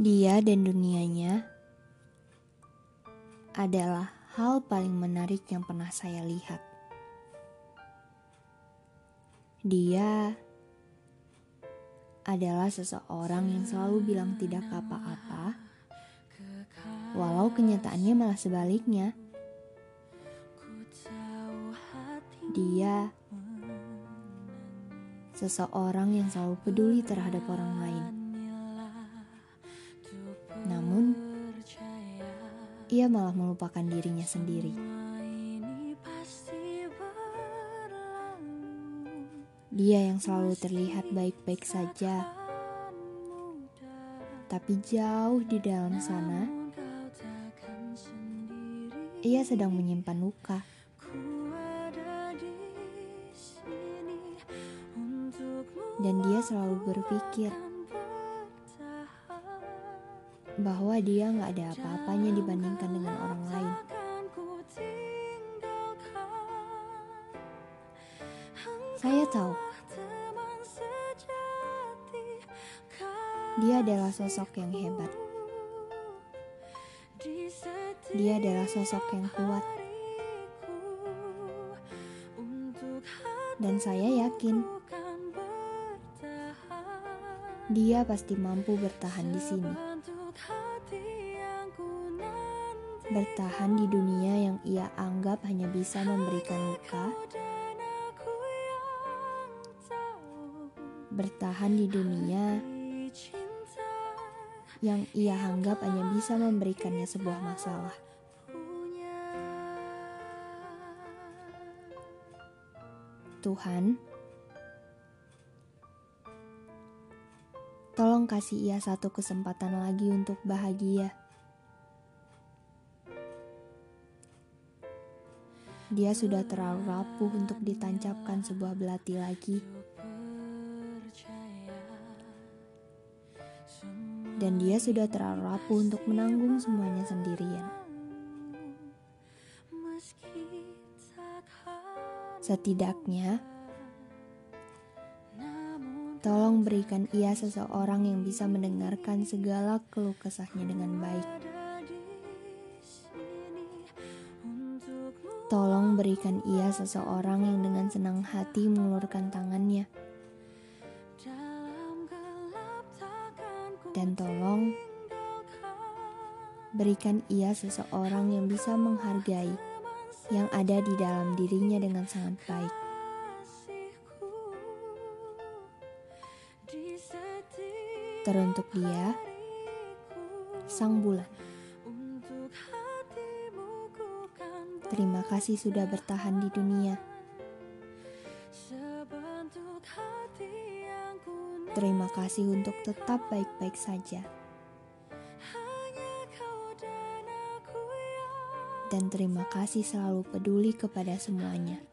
Dia dan dunianya adalah hal paling menarik yang pernah saya lihat. Dia adalah seseorang yang selalu bilang tidak apa-apa, walau kenyataannya malah sebaliknya. Dia seseorang yang selalu peduli terhadap orang lain. Ia malah melupakan dirinya sendiri. Dia yang selalu terlihat baik-baik saja, tapi jauh di dalam sana, ia sedang menyimpan luka. Dan dia selalu berpikir bahwa dia nggak ada apa-apanya dibandingkan dengan orang lain. Saya tahu dia adalah sosok yang hebat. Dia adalah sosok yang kuat. Dan saya yakin dia pasti mampu bertahan di sini. Bertahan di dunia yang ia anggap hanya bisa memberikan luka. Bertahan di dunia yang ia anggap hanya bisa memberikannya sebuah masalah. Tuhan, tolong kasih ia satu kesempatan lagi untuk bahagia. Dia sudah terlalu rapuh untuk ditancapkan sebuah belati lagi. dan dia sudah terlalu rapuh untuk menanggung semuanya sendirian. Setidaknya, tolong berikan ia seseorang yang bisa mendengarkan segala keluh kesahnya dengan baik. Tolong berikan ia seseorang yang dengan senang hati mengulurkan tangannya dan tolong berikan ia seseorang yang bisa menghargai yang ada di dalam dirinya dengan sangat baik. Teruntuk dia, sang bulan. Terima kasih sudah bertahan di dunia. Terima kasih untuk tetap baik-baik saja. Dan terima kasih selalu peduli kepada semuanya.